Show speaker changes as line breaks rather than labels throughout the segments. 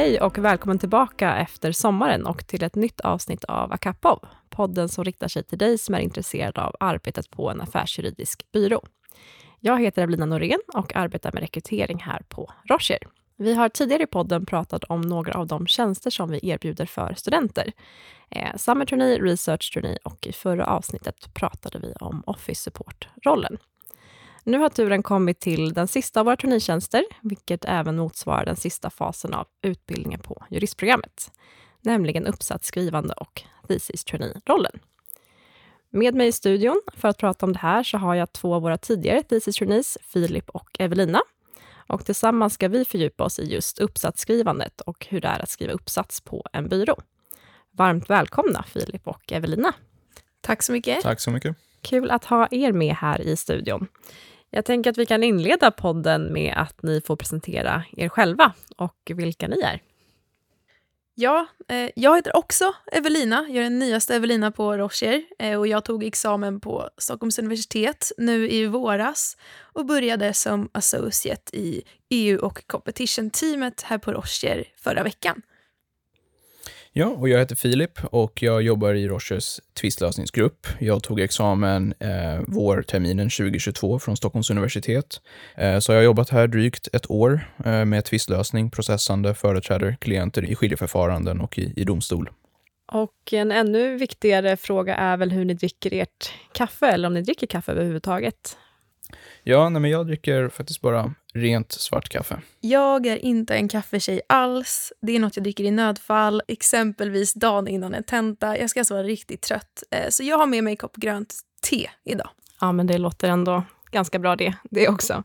Hej och välkommen tillbaka efter sommaren och till ett nytt avsnitt av Akapov, podden som riktar sig till dig som är intresserad av arbetet på en affärsjuridisk byrå. Jag heter Evelina Norén och arbetar med rekrytering här på Rocher. Vi har tidigare i podden pratat om några av de tjänster som vi erbjuder för studenter. Eh, Summer Trainee, Research Trainee och i förra avsnittet pratade vi om Office Support-rollen. Nu har turen kommit till den sista av våra traineetjänster, vilket även motsvarar den sista fasen av utbildningen på juristprogrammet, nämligen uppsatsskrivande och thesis trainee-rollen. Med mig i studion för att prata om det här så har jag två av våra tidigare thesis trainees, Filip och Evelina. Och tillsammans ska vi fördjupa oss i just uppsatsskrivandet och hur det är att skriva uppsats på en byrå. Varmt välkomna Filip och Evelina.
Tack så mycket.
Tack så mycket.
Kul att ha er med här i studion. Jag tänker att vi kan inleda podden med att ni får presentera er själva och vilka ni är.
Ja, eh, jag heter också Evelina. Jag är den nyaste Evelina på Rocher eh, och jag tog examen på Stockholms universitet nu i våras och började som associate i EU och competition-teamet här på Rocher förra veckan.
Ja, och jag heter Filip och jag jobbar i Rochers tvistlösningsgrupp. Jag tog examen eh, vårterminen 2022 från Stockholms universitet. Eh, så jag har jobbat här drygt ett år eh, med tvistlösning, processande, företräder klienter i skiljeförfaranden och i, i domstol.
Och en ännu viktigare fråga är väl hur ni dricker ert kaffe, eller om ni dricker kaffe överhuvudtaget.
Ja, nej, men jag dricker faktiskt bara rent svart kaffe.
Jag är inte en kaffetjej alls. Det är något jag dricker i nödfall, exempelvis dagen innan en tenta. Jag ska alltså vara riktigt trött. Eh, så jag har med mig en kopp grönt te idag.
Ja, men det låter ändå ganska bra det, det också.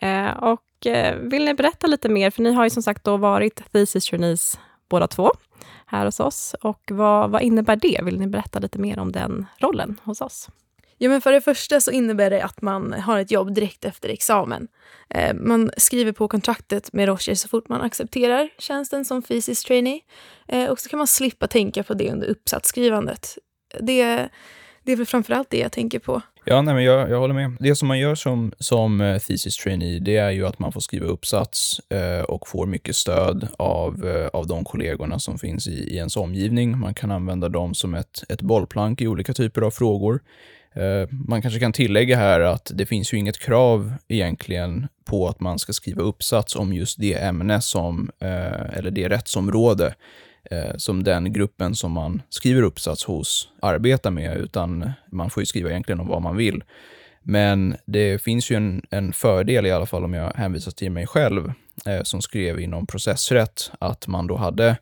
Eh, och eh, vill ni berätta lite mer, för ni har ju som sagt då varit thesis trainees båda två här hos oss. Och vad, vad innebär det? Vill ni berätta lite mer om den rollen hos oss?
Ja, men för det första så innebär det att man har ett jobb direkt efter examen. Eh, man skriver på kontraktet med Rocher så fort man accepterar tjänsten som fysisk trainee. Eh, och så kan man slippa tänka på det under uppsatsskrivandet. Det, det är väl framförallt det jag tänker på.
Ja, nej, men jag, jag håller med. Det som man gör som, som eh, thesis trainee, det är ju att man får skriva uppsats eh, och får mycket stöd av, eh, av de kollegorna som finns i, i ens omgivning. Man kan använda dem som ett, ett bollplank i olika typer av frågor. Eh, man kanske kan tillägga här att det finns ju inget krav egentligen på att man ska skriva uppsats om just det ämne som, eh, eller det rättsområde eh, som den gruppen som man skriver uppsats hos arbetar med, utan man får ju skriva egentligen om vad man vill. Men det finns ju en, en fördel, i alla fall om jag hänvisar till mig själv, som skrev inom processrätt, att man då hade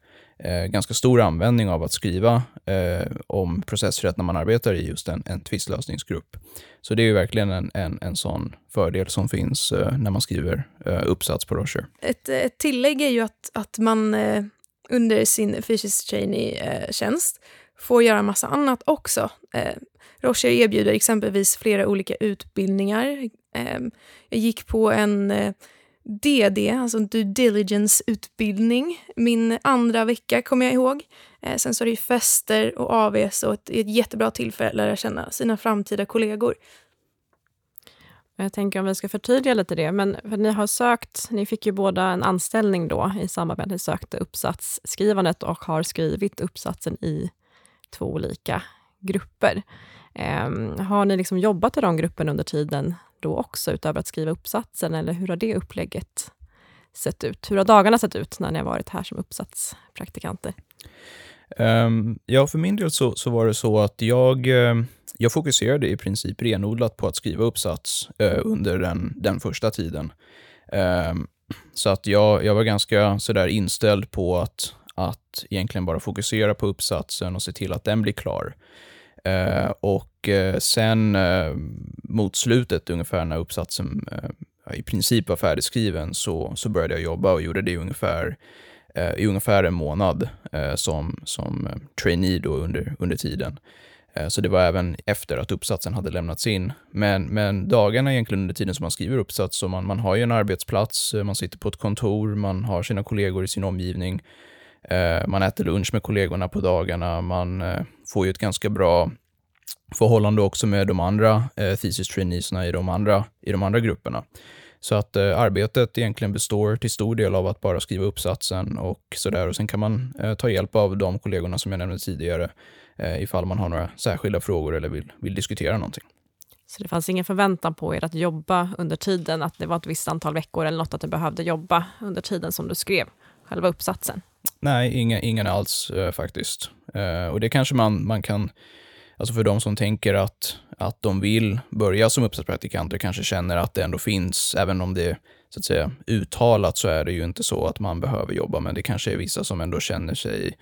eh, ganska stor användning av att skriva eh, om processrätt när man arbetar i just en, en tvistlösningsgrupp. Så det är ju verkligen en, en, en sån fördel som finns eh, när man skriver eh, uppsats på Rocher.
Ett, ett tillägg är ju att, att man eh, under sin fysisk trainee-tjänst eh, får göra massa annat också. Eh, Rocher erbjuder exempelvis flera olika utbildningar. Eh, jag gick på en eh, DD, alltså due diligence-utbildning. Min andra vecka kommer jag ihåg. Eh, sen så är det ju fester och AVs och ett, ett jättebra tillfälle att lära känna sina framtida kollegor.
Jag tänker om vi ska förtydliga lite det, men för ni har sökt, ni fick ju båda en anställning då i samband med att ni sökte uppsatsskrivandet och har skrivit uppsatsen i två olika grupper. Eh, har ni liksom jobbat i de grupperna under tiden då också, utöver att skriva uppsatsen? Eller hur har det upplägget sett ut? Hur har dagarna sett ut när ni har varit här som uppsatspraktikanter?
Um, ja, för min del så, så var det så att jag, ehm, jag fokuserade i princip renodlat på att skriva uppsats uh, under den, den första tiden. Um, så att jag, jag var ganska sådär inställd på att, att egentligen bara fokusera på uppsatsen och se till att den blir klar. Uh, och Eh, sen eh, mot slutet, ungefär när uppsatsen eh, i princip var färdigskriven, så, så började jag jobba och gjorde det i ungefär, i ungefär en månad som, som trainee då under, under tiden. Så det var även efter att uppsatsen hade lämnats in. Men, men dagarna egentligen under tiden som man skriver uppsats, så man, man har ju en arbetsplats, man sitter på ett kontor, man har sina kollegor i sin omgivning, man äter lunch med kollegorna på dagarna, man får ju ett ganska bra förhållande också med de andra eh, thesis traineesna i de andra, i de andra grupperna. Så att eh, arbetet egentligen består till stor del av att bara skriva uppsatsen och sådär. Och sen kan man eh, ta hjälp av de kollegorna som jag nämnde tidigare eh, ifall man har några särskilda frågor eller vill, vill diskutera någonting.
Så det fanns ingen förväntan på er att jobba under tiden, att det var ett visst antal veckor eller något att du behövde jobba under tiden som du skrev själva uppsatsen?
Nej, inga, ingen alls eh, faktiskt. Eh, och det kanske man, man kan, alltså för de som tänker att, att de vill börja som uppsatspraktikanter kanske känner att det ändå finns, även om det är så att säga uttalat så är det ju inte så att man behöver jobba, men det kanske är vissa som ändå känner sig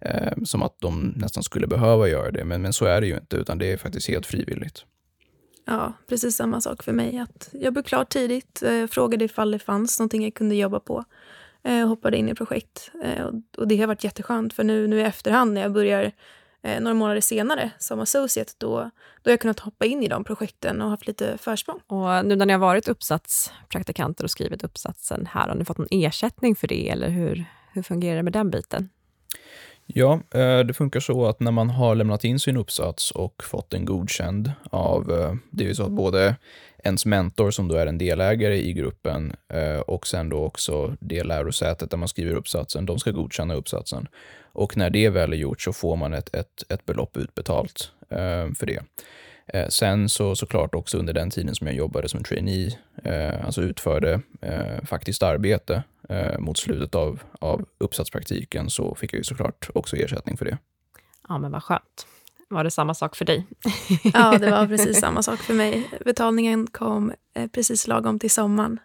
eh, som att de nästan skulle behöva göra det, men, men så är det ju inte, utan det är faktiskt helt frivilligt.
Ja, precis samma sak för mig. Att jag blev klar tidigt, eh, frågade ifall det fanns någonting jag kunde jobba på eh, och hoppade in i projekt. Eh, och, och, det har varit jätteskönt för nu, nu i efterhand när jag börjar eh, några månader senare som associate, då, då har jag kunnat hoppa in i de projekten och haft lite försprång.
Och nu när ni har varit uppsatspraktikanter och skrivit uppsatsen här, har ni fått någon ersättning för det eller hur, hur fungerar det med den biten?
Ja, eh, det funkar så att när man har lämnat in sin uppsats och fått den godkänd av, eh, det är ju så att både ens mentor som då är en delägare i gruppen eh, och sen då också det lärosätet där man skriver uppsatsen, de ska godkänna uppsatsen. Och när det väl är gjort så får man ett, ett, ett belopp utbetalt för det. Eh, sen så såklart också under den tiden som jag jobbade som trainee, eh, alltså utförde eh, faktiskt arbete eh, mot slutet av, av uppsatspraktiken, så fick jag ju såklart också ersättning för det.
Ja, men vad skönt. Var det samma sak för dig?
ja, det var precis samma sak för mig. Betalningen kom eh, precis lagom till sommaren.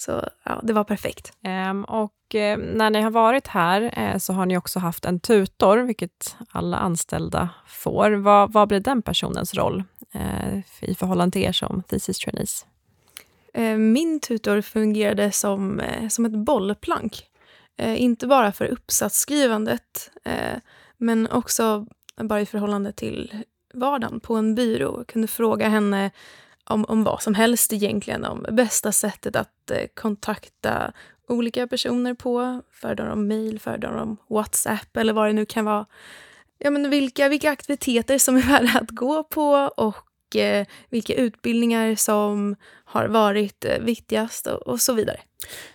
Så ja, det var perfekt.
Um, och uh, när ni har varit här uh, så har ni också haft en tutor, vilket alla anställda får. Vad, vad blir den personens roll uh, i förhållande till er som thesis trainees?
Min tutor fungerade som, som ett bollplank. Inte bara för uppsatsskrivandet, men också bara i förhållande till vardagen på en byrå. Jag kunde fråga henne om, om vad som helst egentligen, om bästa sättet att eh, kontakta olika personer på. Föredrar de mejl, föredrar de WhatsApp eller vad det nu kan vara. Ja, men vilka, vilka aktiviteter som är värda att gå på och eh, vilka utbildningar som har varit eh, viktigast och, och, så vidare.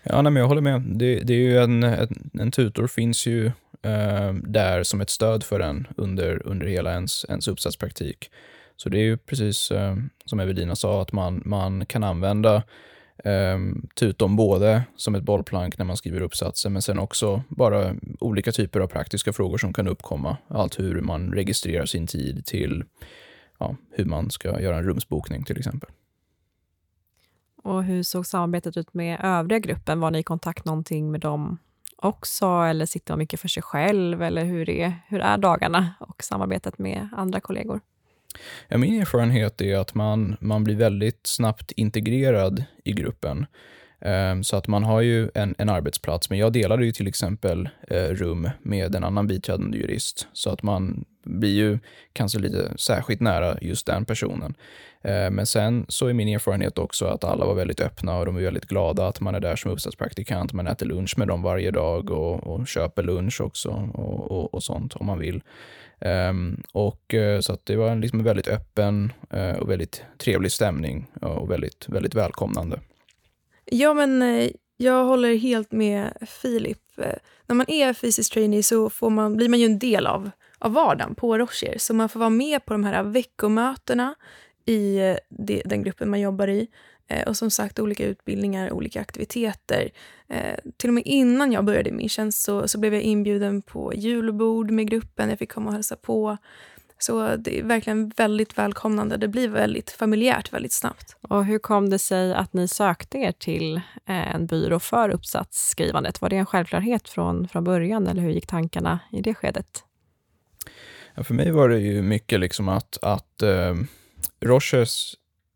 Ja, nej, men jag håller med. Det, det är ju en, en, en tutor finns ju eh, där som ett stöd för en under, under hela ens, ens uppsatspraktik. Så det är ju precis eh, som Evelina sa, att man, man kan använda eh, Tutom både som ett bollplank när man skriver uppsatser, men sen också bara olika typer av praktiska frågor som kan uppkomma. Allt hur man registrerar sin tid till ja, hur man ska göra en rumsbokning till exempel.
Och hur såg samarbetet ut med övriga gruppen? Var ni i kontakt någonting med dem också, eller sitter man mycket för sig själv? Eller hur är, hur är dagarna och samarbetet med andra kollegor?
Ja, min erfarenhet är att man, man blir väldigt snabbt integrerad i gruppen. Ehm, så att man har ju en, en arbetsplats, men jag delade ju till exempel eh, rum med en annan biträdande jurist. Så att man blir ju kanske lite särskilt nära just den personen. Ehm, men sen så är min erfarenhet också att alla var väldigt öppna och de är väldigt glada att man är där som uppsatspraktikant. Man äter lunch med dem varje dag och, och köper lunch också och, och, och sånt om man vill. Um, och uh, Så att det var liksom en väldigt öppen uh, och väldigt trevlig stämning uh, och väldigt, väldigt välkomnande.
Ja, men eh, jag håller helt med Filip. När man är fysisk trainee så får man, blir man ju en del av, av vardagen på Rocher. Så man får vara med på de här veckomötena i det, den gruppen man jobbar i. Eh, och som sagt, olika utbildningar, olika aktiviteter. Eh, till och med innan jag började min tjänst så, så blev jag inbjuden på julbord med gruppen. Jag fick komma och hälsa på. Så det är verkligen väldigt välkomnande. Det blir väldigt familjärt väldigt snabbt.
Och hur kom det sig att ni sökte er till eh, en byrå för uppsatsskrivandet? Var det en självklarhet från, från början eller hur gick tankarna i det skedet?
Ja, för mig var det ju mycket liksom att, att eh, Roches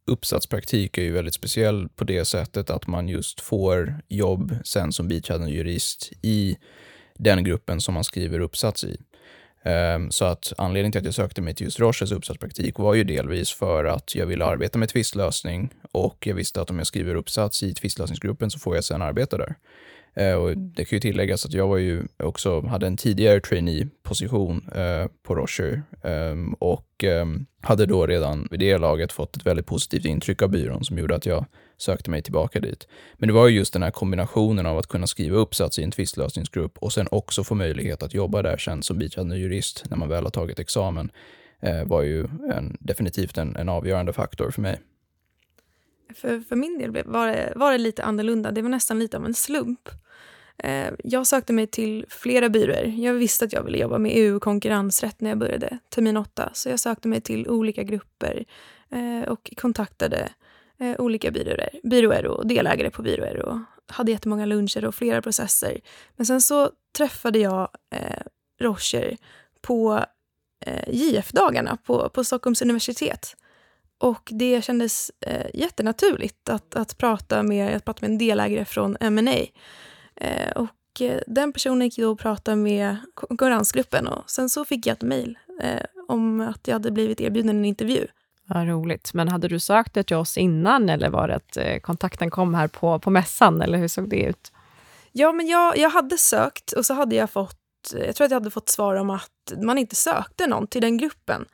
uppsatspraktik är ju väldigt speciell på det sättet att man just får jobb sen som biträdande jurist i den gruppen som man skriver uppsats i. Ehm, så att anledningen till att jag sökte mig till just Roches uppsatspraktik var ju delvis för att jag ville arbeta med tvistlösning och jag visste att om jag skriver uppsats i tvistlösningsgruppen så får jag sen arbeta där. Eh, och det kan ju tilläggas att jag var ju också, hade en tidigare trainee-position eh, på Rocher eh, och eh, hade då redan vid det laget fått ett väldigt positivt intryck av byrån som gjorde att jag sökte mig tillbaka dit. Men det var ju just den här kombinationen av att kunna skriva uppsats i en tvistlösningsgrupp och sen också få möjlighet att jobba där sen som biträdande jurist när man väl har tagit examen eh, var ju en, definitivt en, en avgörande faktor för mig.
För, för min del var det, var det lite annorlunda. Det var nästan lite av en slump. Eh, jag sökte mig till flera byråer. Jag visste att jag ville jobba med EU konkurrensrätt när jag började termin åtta. Så jag sökte mig till olika grupper eh, och kontaktade eh, olika byråer, byråer och delägare på byråer och hade jättemånga luncher och flera processer. Men sen så träffade jag eh, Rocher på eh, JF-dagarna på, på Stockholms universitet. Och det kändes eh, jättenaturligt att, att, prata med, att prata med en delägare från M&A. Eh, och eh, den personen gick då och pratade med konkurrensgruppen och sen så fick jag ett mejl eh, om att jag hade blivit erbjuden en intervju.
Vad roligt. Men hade du sökt det till oss innan eller var det att eh, kontakten kom här på, på mässan eller hur såg det ut?
Ja, men jag, jag hade sökt och så hade jag fått, jag tror att jag hade fått svar om att man inte sökte någon till den gruppen.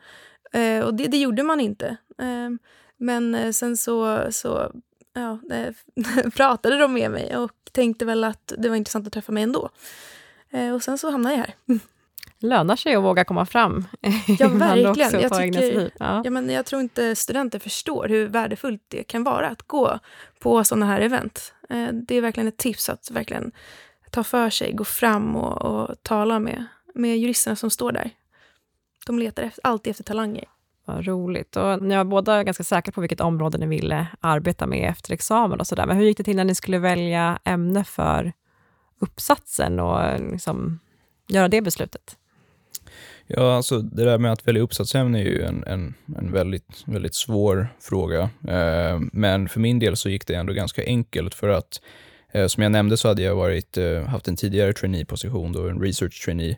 Eh, och det, det, gjorde man inte. Eh, men eh, sen så, så ja, pratade de med mig och tänkte väl att det var intressant att träffa mig ändå. Eh, och sen så hamnade jag här.
lönar sig att våga komma fram.
Ja, verkligen. Jag, tycker, ja. ja. men jag tror inte studenter förstår hur värdefullt det kan vara att gå på sådana här event. Eh, det är verkligen ett tips att verkligen ta för sig, gå fram och, och tala med, med juristerna som står där. De letar efter, alltid efter talanger.
Vad roligt. Och ni var båda ganska säkra på vilket område ni ville arbeta med efter examen och sådär. Men hur gick det till när ni skulle välja ämne för uppsatsen och liksom göra det beslutet?
Ja, alltså det där med att välja uppsatsämne är ju en, en, en väldigt, väldigt svår fråga. Eh, men för min del så gick det ändå ganska enkelt för att eh, som jag nämnde så hade jag varit, eh, haft en tidigare trainee-position, då en research trainee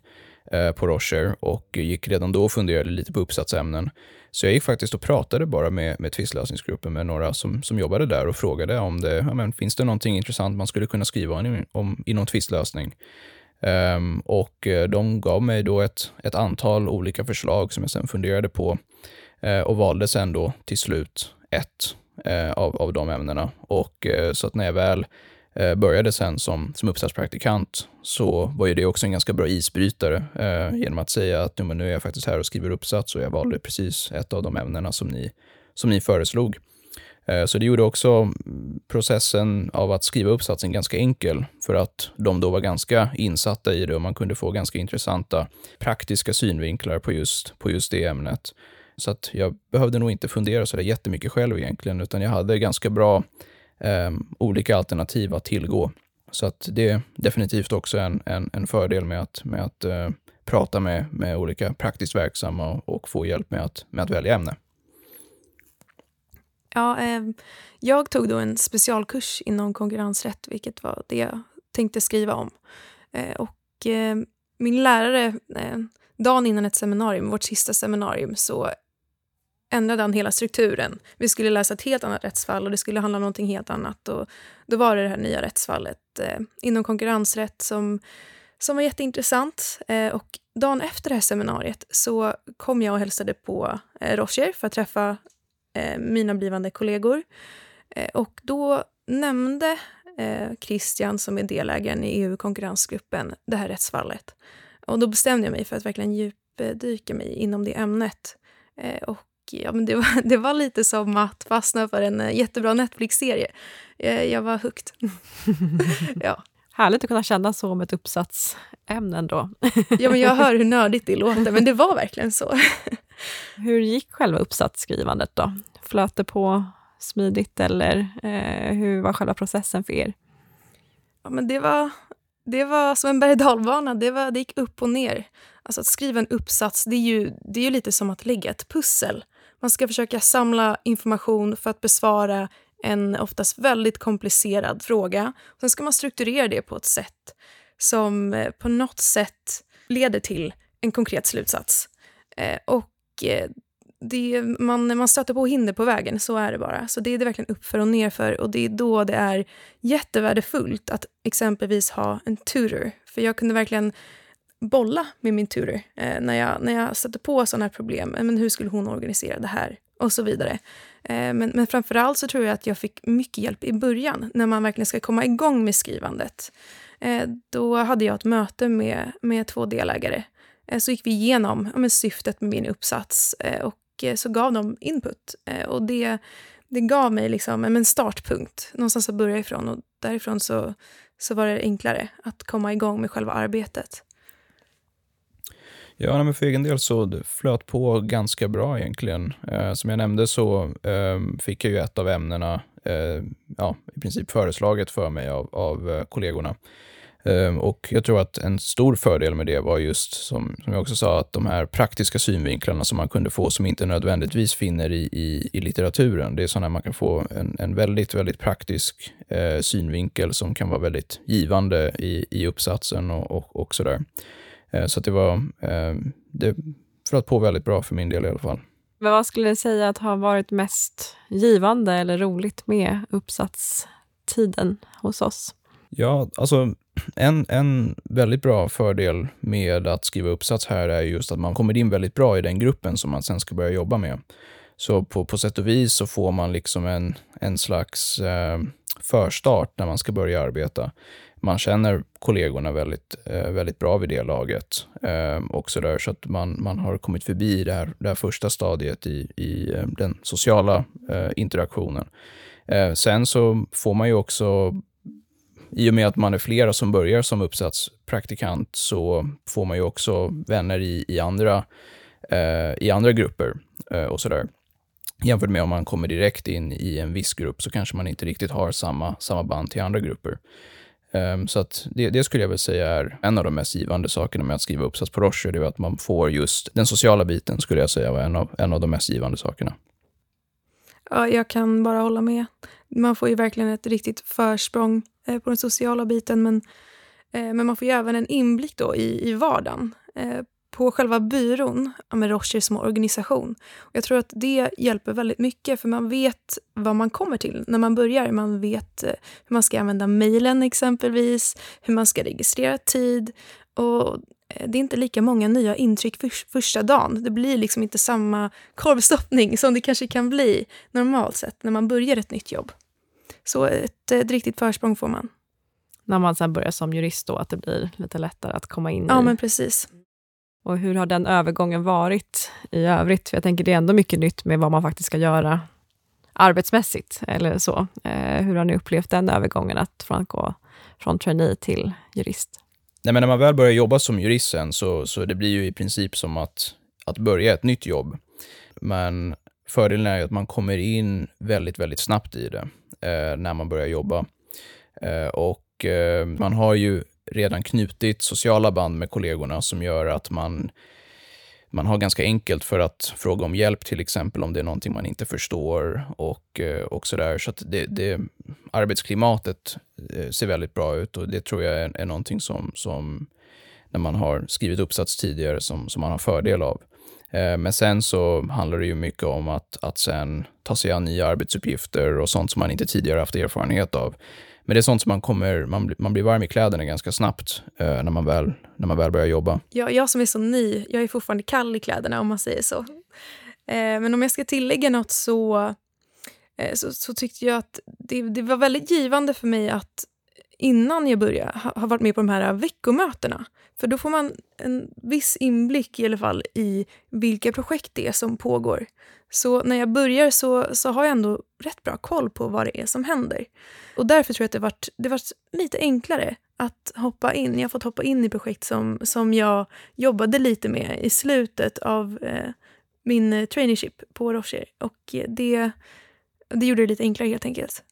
Eh, på Rocher och gick redan då och funderade lite på uppsatsämnen. Så jag gick faktiskt och pratade bara med, med tvistlösningsgruppen med några som, som jobbade där och frågade om det ja, men, finns det någonting intressant man skulle kunna skriva om, om inom tvistlösning. Um, och eh, de gav mig då ett, ett antal olika förslag som jag sen funderade på uh, och valde sen då till slut ett uh, av, av de ämnena. Och uh, så att när jag väl Eh, började sen som, som uppsatspraktikant så var ju det också en ganska bra isbrytare eh, genom att säga att nu är jag faktiskt här och skriver uppsats och jag valde precis ett av de ämnena som ni, som ni föreslog. Eh, så det gjorde också processen av att skriva uppsatsen ganska enkel för att de då var ganska insatta i det och man kunde få ganska intressanta praktiska synvinklar på just, på just det ämnet. Så att jag behövde nog inte fundera så där jättemycket själv egentligen, utan jag hade ganska bra eh, olika alternativ att tillgå. Så att det är definitivt också en, en, en fördel med att, med att eh, prata med, med olika praktiskt verksamma och, och få hjälp med att, med att välja ämne.
Ja, eh, jag tog då en specialkurs inom konkurrensrätt, vilket var det jag tänkte skriva om. Eh, och eh, min lärare, eh, dagen innan ett seminarium, vårt sista seminarium, så ändrade han hela strukturen. Vi skulle läsa ett helt annat rättsfall och det skulle handla om någonting helt annat. Och då var det det här nya rättsfallet eh, inom konkurrensrätt som, som var jätteintressant. Eh, och dagen efter det här seminariet så kom jag och hälsade på eh, Roger för att träffa eh, mina blivande kollegor. Eh, och då nämnde eh, Christian, som är delägaren i EU-konkurrensgruppen, det här rättsfallet. Och då bestämde jag mig för att verkligen djupdyka mig inom det ämnet. Eh, och ja, men det, var, det var lite som att fastna för en eh, jättebra Netflix-serie. Jag, jag var hooked.
ja. Härligt att kunna känna så om ett uppsatsämne ändå.
ja, men jag hör hur nördigt det låter, men det var verkligen så.
Hur gick själva uppsatsskrivandet då? Flöt det på smidigt eller eh, hur var själva processen för er?
Ja, men det, var, det var som en berg det, var, det gick upp och ner. Alltså att skriva en uppsats, det är, ju, det är ju lite som att lägga ett pussel. Man ska försöka samla information för att besvara en oftast väldigt komplicerad fråga. Sen ska man strukturera det på ett sätt som eh, på något sätt leder till en konkret slutsats. Eh, och eh, det, man, man stöter på hinder på vägen, så är det bara. Så det är det verkligen uppför och nerför och det är då det är jättevärdefullt att exempelvis ha en tutor. För jag kunde verkligen bolla med min tutor eh, när, jag, när jag stötte på sådana här problem. Eh, men hur skulle hon organisera det här? och så vidare. Eh, men, men framförallt så tror jag att jag fick mycket hjälp i början när man verkligen ska komma igång med skrivandet. Eh, då hade jag ett möte med, med två delägare. Eh, så gick vi igenom ja, syftet med min uppsats eh, och eh, så gav de input. Och det, det gav mig liksom en startpunkt, någonstans att börja ifrån. Och därifrån så, så var det enklare att komma igång med själva arbetet.
Ja, men för egen del så det flöt på ganska bra egentligen. Eh, som jag nämnde så eh, fick jag ju ett av ämnena eh, ja, i princip föreslaget för mig av, av eh, kollegorna. Ehm, och jag tror att en stor fördel med det var just, som, som jag också sa, att de här praktiska synvinklarna som man kunde få som inte nödvändigtvis finner i, i, i litteraturen. Det är sådana man kan få en, en väldigt, väldigt praktisk eh, synvinkel som kan vara väldigt givande i, i uppsatsen och, och, och sådär. Eh, så det var, eh, det flöt på väldigt bra för min del i alla fall.
Men vad skulle du säga att har varit mest givande eller roligt med uppsatstiden hos oss?
Ja, alltså en, en väldigt bra fördel med att skriva uppsats här är just att man kommer in väldigt bra i den gruppen som man sen ska börja jobba med. Så på, på sätt och vis så får man liksom en, en slags eh, förstart när man ska börja arbeta man känner kollegorna väldigt, eh, väldigt bra vid det laget. Eh, och så där, så att man, man har kommit förbi det här, det här första stadiet i, i eh, den sociala interaktionen. sen så får man ju också, i och med att man är flera som börjar som uppsatspraktikant, så får man ju också vänner i, i, andra, i andra grupper och sådär. Jämfört med om man kommer direkt in i en viss grupp så kanske man inte riktigt har samma, samma band till andra grupper. Ehm, så att det, det, skulle jag väl säga är en av de mest givande sakerna med att skriva uppsats på Rocher. Det är att man får just den sociala biten, skulle jag säga var en av, en av de mest givande sakerna.
Ja, jag kan bara hålla med. Man får ju verkligen ett riktigt försprång eh, på den sociala biten, men, eh, men man får ju även en inblick då i, i vardagen. Eh, Eh, på själva byrån, med Rocher som organisation. Och jag tror att det hjälper väldigt mycket för man vet vad man kommer till när man börjar. Man vet eh, hur man ska använda mejlen exempelvis, hur man ska registrera tid och eh, det är inte lika många nya intryck för, första dagen. Det blir liksom inte samma korvstoppning som det kanske kan bli normalt sett när man börjar ett nytt jobb. Så ett, ett riktigt försprång får man.
När man sen börjar som jurist då, att det blir lite lättare att komma in
ja,
i...
men precis.
Och hur har den övergången varit i övrigt? För jag tänker det är ändå mycket nytt med vad man faktiskt ska göra arbetsmässigt, eller så. Eh, hur har ni upplevt den övergången, att från att gå från trainee till jurist?
Nej, men när man väl börjar jobba som jurist sen, så, så det blir ju i princip som att, att börja ett nytt jobb. Men fördelen är ju att man kommer in väldigt, väldigt snabbt i det eh, när man börjar jobba. Eh, och eh, man har ju redan knutit sociala band med kollegorna som gör att man, man har ganska enkelt för att fråga om hjälp, till exempel om det är någonting man inte förstår och, eh, och sådär. Så att det, det, arbetsklimatet eh, ser väldigt bra ut och det tror jag är, är någonting som, som när man har skrivit uppsats tidigare som, som man har fördel av. Eh, men sen så handlar det ju mycket om att, att sen ta sig an nya arbetsuppgifter och sånt som man inte tidigare haft erfarenhet av. Men det är sånt som man kommer, man, man blir varm i kläderna ganska snabbt eh, när, man väl, när man väl börjar jobba.
Ja, jag som är så ny, jag är fortfarande kall i kläderna om man säger så. Eh, men om jag ska tillägga något så, eh, så, så, tyckte jag att det, det, var väldigt givande för mig att innan jag började ha, ha varit med på de här veckomötena. För då får man en viss inblick i alla fall i vilka projekt det är som pågår. Så när jag börjar så, så har jag ändå rätt bra koll på vad det är som händer. Och därför tror jag att det varit, det varit lite enklare att hoppa in. Jag har fått hoppa in i projekt som, som jag jobbade lite med i slutet av eh, min eh, traineeship på Rocher. Och eh, det, det gjorde det lite enklare helt enkelt.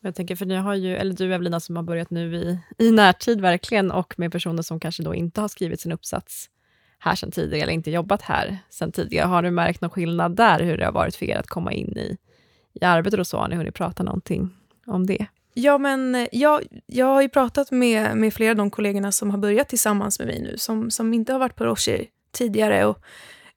Jag tänker, för ni har ju, eller du Evelina som har börjat nu i, i närtid verkligen, och med personer som kanske då inte har skrivit sin uppsats här sedan tidigare, eller inte jobbat här sedan tidigare. Har du märkt någon skillnad där, hur det har varit för er att komma in i, i arbetet och så? Har ni hunnit prata någonting om det?
Ja, men eh, jag, jag har ju pratat med, med flera av de kollegorna som har börjat tillsammans med mig nu, som, som inte har varit på Rocher tidigare. Och,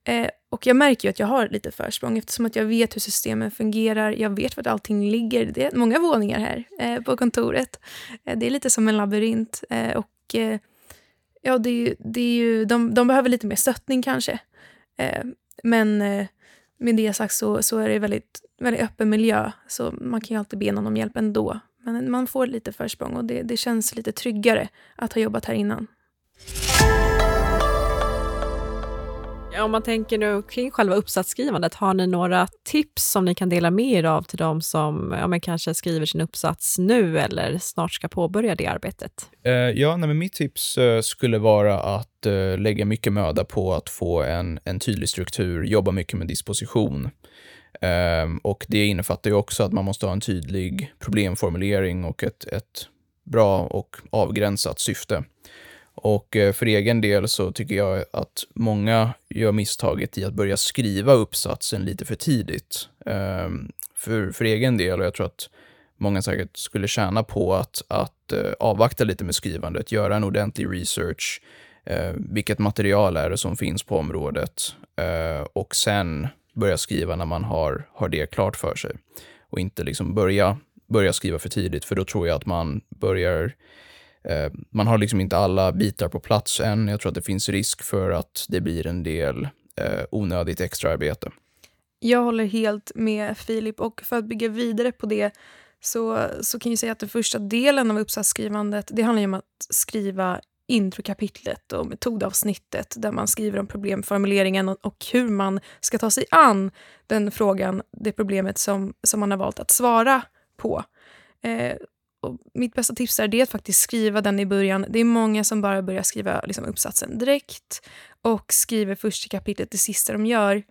eh, och jag märker ju att jag har lite försprång eftersom att jag vet hur systemen fungerar. Jag vet vart allting ligger. Det är många våningar här eh, på kontoret. Eh, det är lite som en labyrint. Eh, och eh, ja, det är ju, det är ju, de, de behöver lite mer stöttning kanske. Eh, men eh, med det sagt så, så är det väldigt, väldigt öppen miljö, så man kan ju alltid be någon om hjälp ändå. Men man får lite försprång och det, det känns lite tryggare att ha jobbat här innan.
Om man tänker nu kring själva uppsatsskrivandet, har ni några tips som ni kan dela med er av till de som ja, kanske skriver sin uppsats nu eller snart ska påbörja det arbetet?
Uh, ja, nej, men mitt tips uh, skulle vara att uh, lägga mycket möda på att få en, en tydlig struktur, jobba mycket med disposition. Ehm, och det innefattar ju också att man måste ha en tydlig problemformulering och ett, ett bra och avgränsat syfte. Och eh, för egen del så tycker jag att många gör misstaget i att börja skriva uppsatsen lite för tidigt. Ehm, för, för egen del, och jag tror att många säkert skulle tjäna på att, att eh, avvakta lite med skrivandet, göra en ordentlig research, eh, vilket material är det som finns på området och sen börja skriva när man har, har det klart för sig och inte liksom börja, börja skriva för tidigt, för då tror jag att man börjar Eh, man har liksom inte alla bitar på plats än. Jag tror att det finns risk för att det blir en del eh, onödigt extraarbete.
Jag håller helt med Filip och för att bygga vidare på det så, så kan jag säga att den första delen av uppsatsskrivandet det handlar om att skriva introkapitlet och metodavsnittet där man skriver om problemformuleringen och, och hur man ska ta sig an den frågan, det problemet som, som man har valt att svara på. Eh, och mitt bästa tips är det att faktiskt skriva den i början. Det är många som bara börjar skriva liksom, uppsatsen direkt och skriver första kapitlet det sista de gör.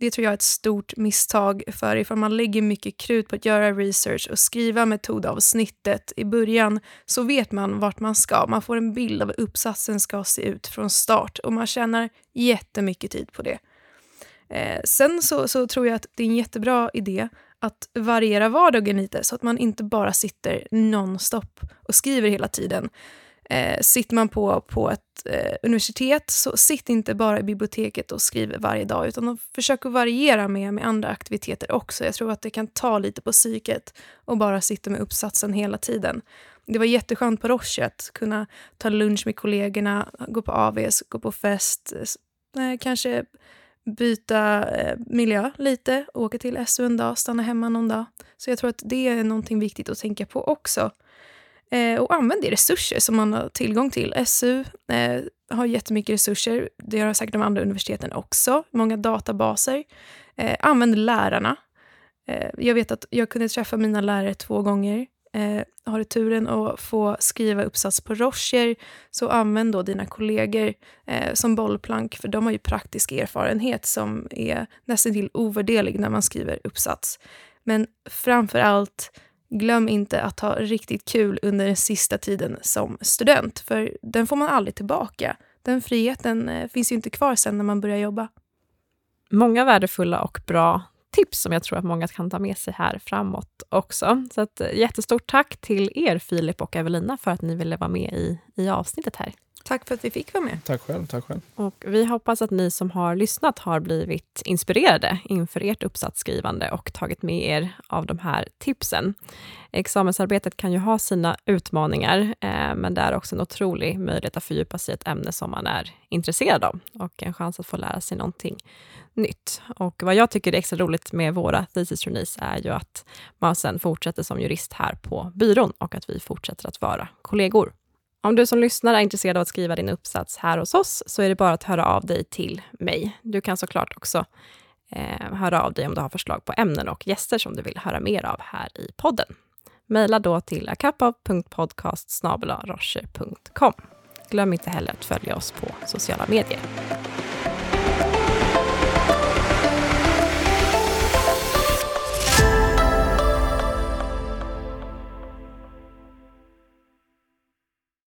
Det tror jag är ett stort misstag, för ifall man lägger mycket krut på att göra research och skriva metodavsnittet i början så vet man vart man ska. Man får en bild av hur uppsatsen ska se ut från start och man tjänar jättemycket tid på det. Eh, sen så, så tror jag att det är en jättebra idé att variera vardagen lite så att man inte bara sitter nonstop och skriver hela tiden. Eh, sitter man på, på ett eh, universitet, så sitt inte bara i biblioteket och skriv varje dag, utan försök att variera med, med andra aktiviteter också. Jag tror att det kan ta lite på psyket och bara sitta med uppsatsen hela tiden. Det var jätteskönt på Roche att kunna ta lunch med kollegorna, gå på AVs, gå på fest, eh, kanske byta eh, miljö lite, åka till SU en dag, stanna hemma någon dag. Så jag tror att det är någonting viktigt att tänka på också. Eh, och använd de resurser som man har tillgång till. SU eh, har jättemycket resurser, det har säkert de andra universiteten också, många databaser. Eh, använd lärarna. Eh, jag vet att jag kunde träffa mina lärare två gånger eh, har du turen att få skriva uppsats på Rocher så använd då dina kollegor eh, som bollplank för de har ju praktisk erfarenhet som är nästan till ovärderlig när man skriver uppsats. Men framför allt, glöm inte att ha riktigt kul under den sista tiden som student, för den får man aldrig tillbaka. Den friheten eh, finns ju inte kvar sen när man börjar jobba.
Många värdefulla och bra tips som jag tror att många kan ta med sig här framåt också. Så att, eh, jättestort tack till er Filip och Evelina för att ni ville vara med i, i avsnittet här.
Tack för att vi fick vara med.
Tack själv. Tack själv.
Och vi hoppas att ni som har lyssnat har blivit inspirerade inför ert uppsatsskrivande och tagit med er av de här tipsen. Examensarbetet kan ju ha sina utmaningar, eh, men det är också en otrolig möjlighet att fördjupa sig i ett ämne som man är intresserad av och en chans att få lära sig någonting nytt. Och vad jag tycker är extra roligt med våra thesis trainees är ju att man sen fortsätter som jurist här på byrån och att vi fortsätter att vara kollegor. Om du som lyssnar är intresserad av att skriva din uppsats här hos oss så är det bara att höra av dig till mig. Du kan såklart också eh, höra av dig om du har förslag på ämnen och gäster som du vill höra mer av här i podden. Maila då till akapav.podcast Glöm inte heller att följa oss på sociala medier.